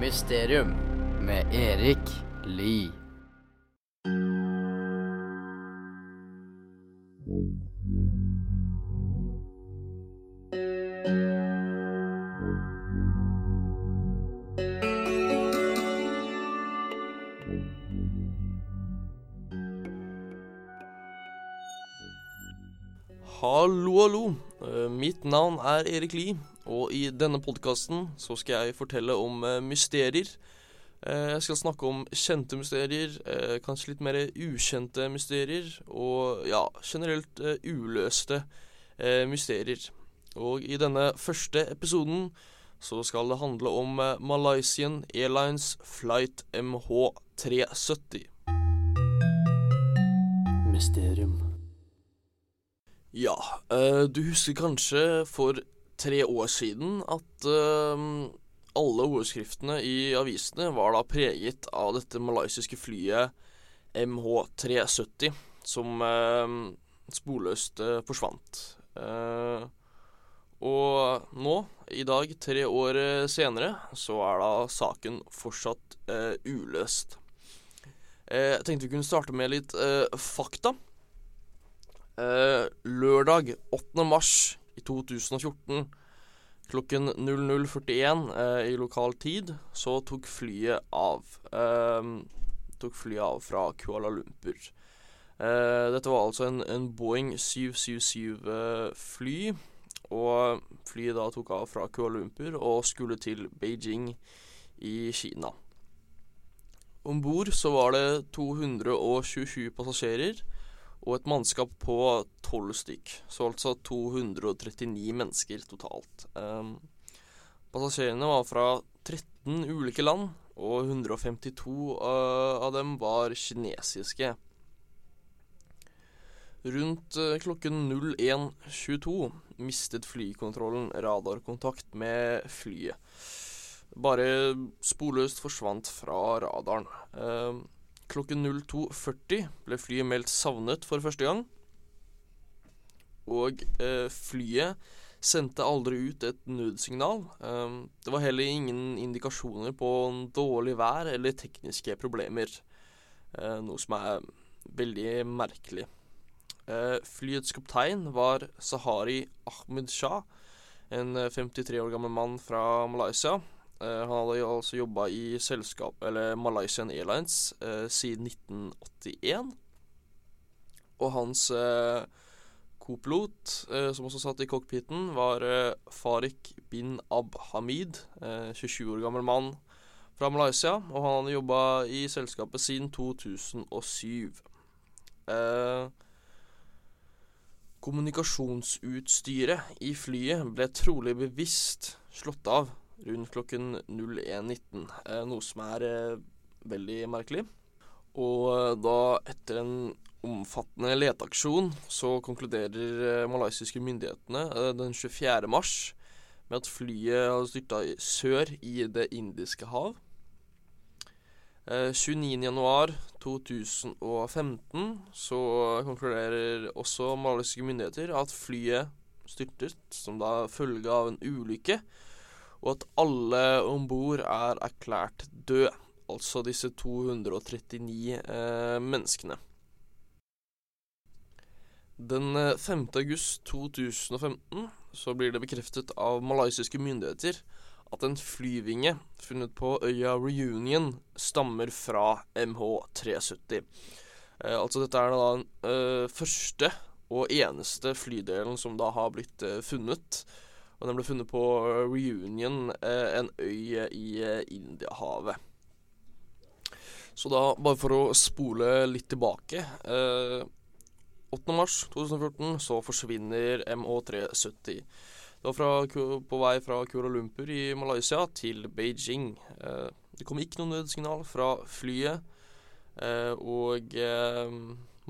Mysterium med Erik Lie. Hallo, hallo. Eh, Mitt navn er Erik Lie, og i denne podkasten så skal jeg fortelle om eh, mysterier. Eh, Jeg skal snakke om kjente mysterier, eh, kanskje litt mer ukjente mysterier, og ja, generelt uløste mysterier. Og i denne første episoden så skal det handle om Malaysian Airlines flight MH370. Mysterium. Ja, du husker kanskje for tre år siden at eh, alle ordskriftene i avisene var da preget av dette malaysiske flyet MH370, som eh, sporløst eh, forsvant. Eh, og nå, i dag, tre år eh, senere, så er da saken fortsatt uløst. Jeg tenkte vi kunne starte med litt fakta. Lørdag 8. mars i 2014 klokken 00.41 eh, i lokal tid så tok flyet av. Eh, tok flyet av fra Kuala Lumpur. Eh, dette var altså en, en Boeing 777-fly, og flyet da tok av fra Kuala Lumpur og skulle til Beijing i Kina. Om bord så var det 227 passasjerer og et mannskap på tolv stykk, så altså 239 mennesker totalt. Um, passasjerene var fra 13 ulike land, og 152 uh, av dem var kinesiske. Rundt uh, klokken 01.22 mistet flykontrollen radarkontakt med flyet. Bare sporløst forsvant fra radaren. Uh, Klokken 02.40 ble flyet meldt savnet for første gang. Og eh, flyet sendte aldri ut et nødsignal. Eh, det var heller ingen indikasjoner på dårlig vær eller tekniske problemer. Eh, noe som er veldig merkelig. Eh, flyets kaptein var Sahari Ahmed Shah, en 53 år gammel mann fra Malaysia. Eh, han hadde altså jobba i selskap, eller Malaysian Airlines, eh, siden 1981. Og hans eh, kopilot, som også satt i cockpiten, var Farik bin Abhamid. 27 år gammel mann fra Malaysia. Og han hadde jobba i selskapet siden 2007. Eh, kommunikasjonsutstyret i flyet ble trolig bevisst slått av rundt klokken 01.19, eh, noe som er eh, veldig merkelig. Og eh, da, etter en omfattende leteaksjon, så konkluderer malaysiske myndighetene den 24. mars med at flyet hadde styrta sør i Det indiske hav. Eh, 29.1.2015 så konkluderer også malaysiske myndigheter at flyet styrtet som da følge av en ulykke og at alle om bord er erklært død. Altså disse 239 eh, menneskene. Den 5. august 2015 så blir det bekreftet av malaysiske myndigheter at en flyvinge funnet på øya Reunion stammer fra MH370. Eh, altså dette er da den eh, første og eneste flydelen som da har blitt eh, funnet. Og den ble funnet på Reunion, eh, en øy i eh, Indiahavet. Så da, bare for å spole litt tilbake eh, 8. mars 2014 så forsvinner MH370. Det var fra, på vei fra Kuala Lumpur i Malaysia til Beijing. Eh, det kom ikke noe nødsignal fra flyet, eh, og eh,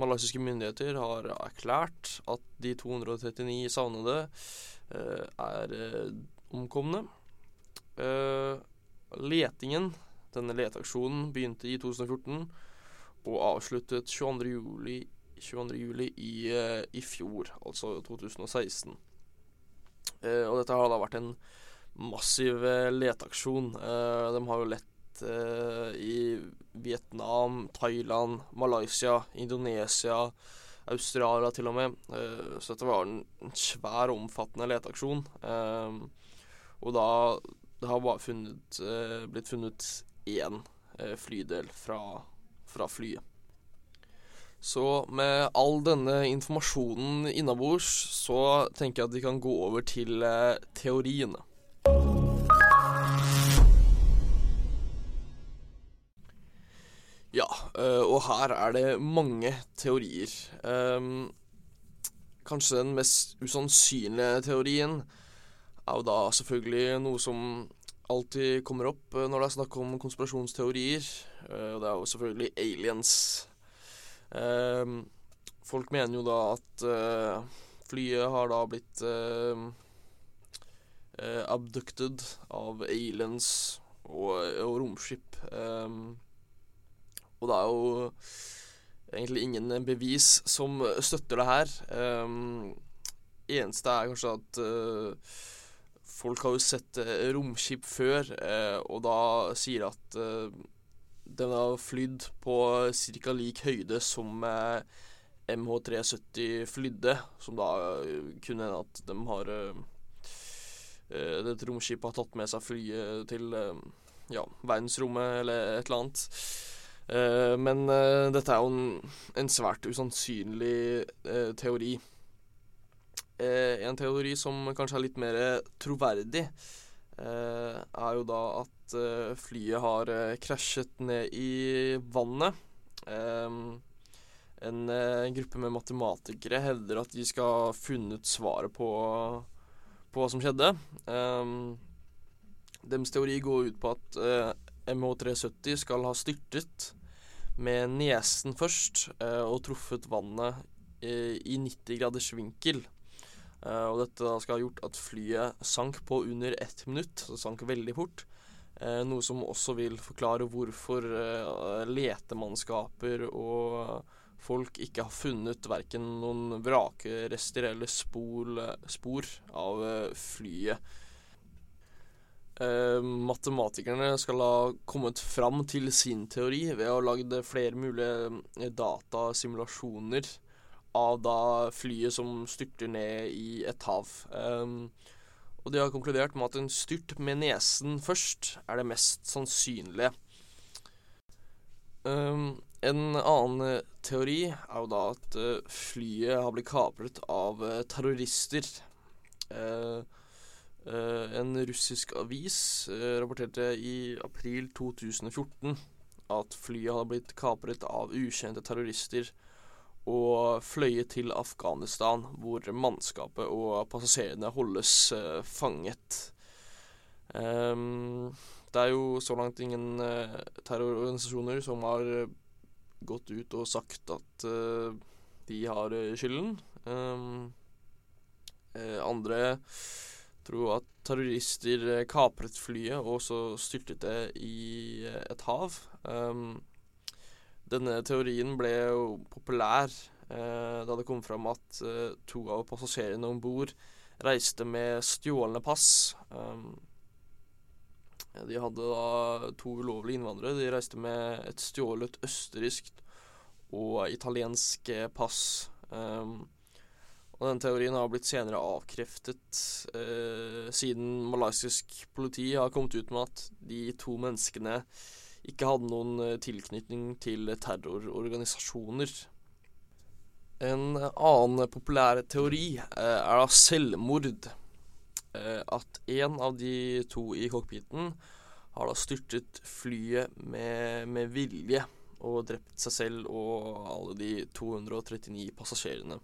malaysiske myndigheter har erklært at de 239 savnede Eh, er eh, omkomne. Eh, letingen, denne leteaksjonen, begynte i 2014 og avsluttet 22. juli, 22. juli i, i fjor, altså 2016. og dette har da vært en massiv eh, leteaksjon. Eh, de har jo lett eh, i Vietnam, Thailand, Malaysia, Indonesia, Australia til og med. Eh, så dette var en, svær, omfattende leteaksjon. Eh, og da det har bare funnet, eh, blitt funnet én flydel fra, fra flyet. Så med all denne informasjonen innabords, så tenker jeg at vi kan gå over til teoriene. Og her er det mange teorier. Ehm, kanskje den mest usannsynlige teorien er jo da selvfølgelig noe som alltid kommer opp eh, når det er snakk om konspirasjonsteorier. Eh, og det er jo selvfølgelig aliens. Ehm, folk mener jo da at eh, flyet har da blitt eh, eh, abducted av aliens og, og romskip. Og det er jo egentlig ingen bevis som støtter det her. Um, eneste er kanskje at uh, folk har jo sett uh, romskip før, uh, og da sier at uh, den har flydd på ca. lik høyde som MH370 flydde, som da kunne hende at de har Dette romskipet har tatt med seg flyet til ja, verdensrommet eller et eller annet. Uh, men uh, dette er jo en, en svært usannsynlig uh, teori. en teori som kanskje er litt mer troverdig, er jo da at flyet har krasjet ned i vannet. en gruppe med matematikere hevder at de skal ha funnet svaret på, på hva som skjedde. deres teori går ut på at MH370 skal ha styrtet med nesen først eh, og truffet vannet eh, i 90 graders vinkel. Eh, og dette skal ha gjort at flyet sank på under ett minutt. Så det sank veldig fort. Noe som også vil forklare hvorfor letemannskaper og folk ikke har funnet verken noen vrakrester eller spor, spor av flyet. Uh, matematikerne skal ha kommet fram til sin teori ved å ha lagd flere mulige eh, datasimulasjoner av da flyet som styrter ned i et hav. Um, og de har konkludert med at en styrt med nesen først er det mest sannsynlige. Um, en annen teori er jo da at flyet har blitt kapret av terrorister. Uh, en russisk avis uh, rapporterte i april 2014 at flyet hadde blitt kapret av ukjente terrorister og fløyet til Afghanistan, hvor mannskapet og passasjerene holdes uh, fanget. Um, det er jo så langt ingen terrororganisasjoner som har gått ut og sagt at de har skylden. Um, andre tror at terrorister eh, kapret flyet og så styrtet det i eh, et hav. Um, denne teorien ble jo populær uh, da det kom fram at uh, to av passasjerene om bord reiste med stjålne pass. Um, de hadde da to ulovlige innvandrere. De reiste med et stjålet østerriksk og italiensk pass. Um, og den teorien har blitt senere avkreftet eh, siden malaysisk politi har kommet ut med at de to menneskene ikke hadde noen eh, tilknytning til terrororganisasjoner. En annen populær teori eh, er da selvmord. Eh, at en av de to i cockpiten har da styrtet flyet med, med vilje og drept seg selv og alle de 239 passasjerene.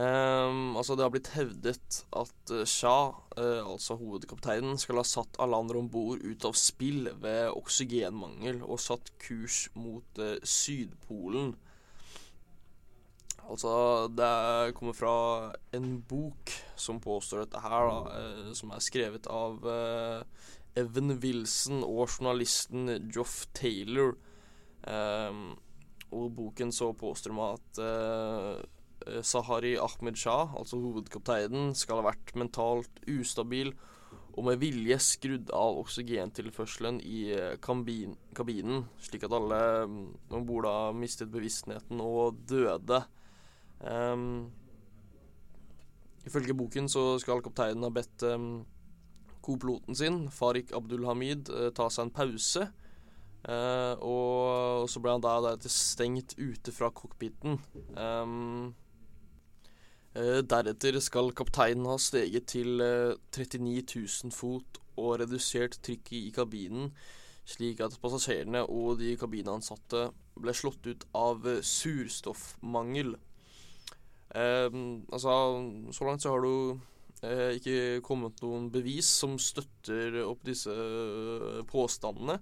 Um, altså Det har blitt hevdet at uh, Shah, uh, altså hovedkapteinen, skal ha satt alle andre om bord ut av spill ved oksygenmangel og satt kurs mot uh, Sydpolen. Altså, det kommer fra en bok som påstår dette her, da, som er skrevet av Evan Wilson og journalisten Joff Taylor. Um, og boken så påstår de at Eh, Sahari Ahmed Shah, altså hovedkapteinen, skal ha vært mentalt ustabil og med vilje skrudd av oksygentilførselen i eh, kabin, kabinen, slik at alle mm, om bord mistet bevisstheten og døde. Um, ifølge boken så skal kapteinen ha bedt um, kopiloten sin, Farik Abdulhamid, uh, ta seg en pause. Uh, og så ble han da deretter stengt ute fra cockpiten. Um, deretter skal kapteinen ha steget til uh, 39 000 fot og redusert trykket i kabinen, slik at passasjerene og de kabinansatte ble slått ut av surstoffmangel. Eh, altså, så langt så har du ikke kommet noen bevis som støtter opp disse påstandene.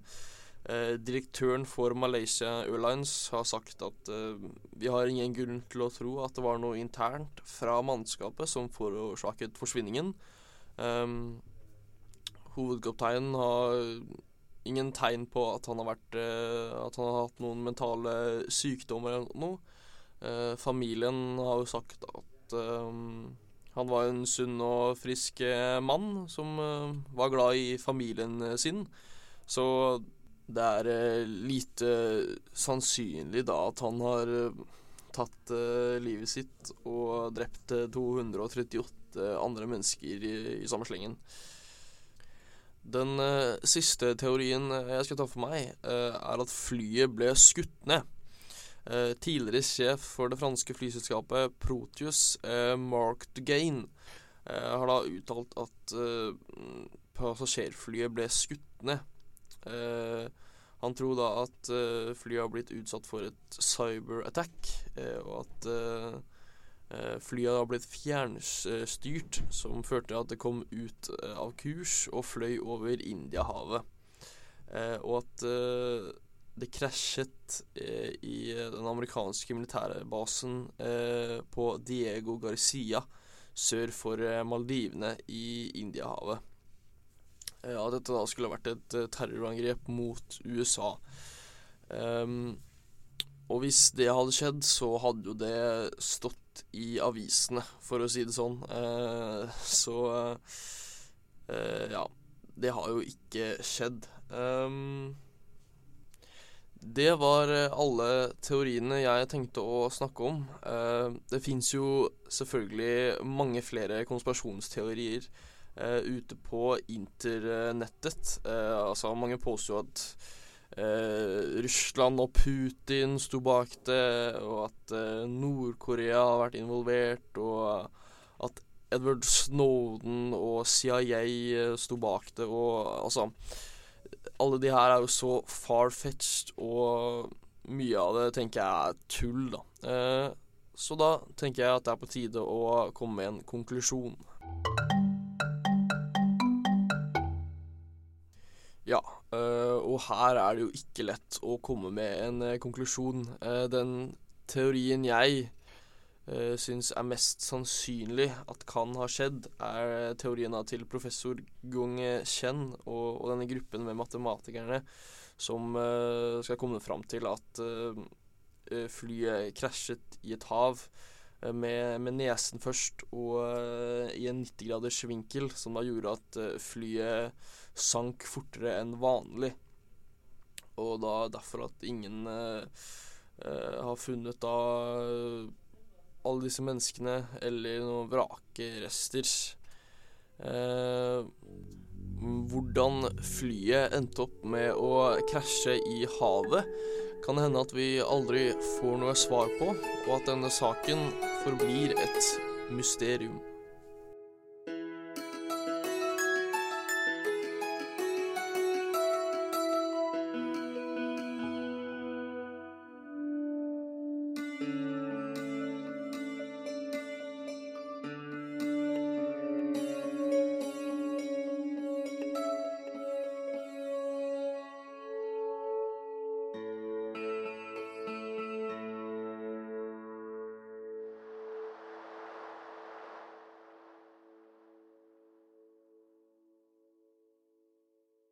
Eh, direktøren for Malaysia Airlines har sagt at eh, vi har ingen grunn til å tro at det var noe internt fra mannskapet som forårsaket forsvinningen. Um, hovedkapteinen har ingen tegn på at han har vært eh, At han har hatt noen mentale sykdommer eller noe. Eh, familien har jo sagt at han var en sunn og frisk eh, mann som var glad i familien sin. Så det er eh, lite sannsynlig da at han har eh, tatt eh, livet sitt og drept 238 andre mennesker i, i samme slengen. Den siste teorien jeg skal ta for meg, er at flyet ble skutt ned. tidligere sjef for det franske flyselskapet Proteus, Mark Dugain, har da uttalt at passasjerflyet ble skutt ned. Eh, han tror da at uh, flyet har blitt utsatt for et cyberattack, uh, og at flyet har blitt fjernstyrt, som førte til at det kom ut av kurs og fløy over Indiahavet. og at det krasjet i den amerikanske militærbasen på Diego Garcia sør for Maldivene i Indiahavet. Eh, at dette da skulle vært et eh, terrorangrep mot USA. Um, og hvis det hadde skjedd, så hadde jo det stått i avisene, for å si det sånn. Uh, så uh, ja. Det har jo ikke skjedd. Um, det var alle teoriene jeg tenkte å snakke om. Uh, det fins jo selvfølgelig mange flere konspirasjonsteorier ute på internettet. Uh, altså, mange påstår at uh, Russland og Putin sto bak det, og at Nord-Korea har vært involvert, og at Edward Snowden og CIA sto bak det, og altså Alle de her er jo så far-fetched, og mye av det tenker jeg er tull, da. så da tenker jeg at det er på tide å komme med en konklusjon. Ja, øh, og her er det jo ikke lett å komme med en øh, konklusjon. Uh, den teorien jeg syns er mest sannsynlig at kan ha skjedd, er teorien til professor Gung Chen og, denne gruppen med matematikerne som skal komme fram til at flyet krasjet i et hav med, med, nesen først og i en 90 graders vinkel, som da gjorde at flyet sank fortere enn vanlig. Og da derfor at ingen uh, har funnet da alle disse menneskene eller noen vrakerester. Hvordan flyet endte opp med å krasje i havet, kan det hende at vi aldri får noe svar på, og at denne saken forblir et mysterium.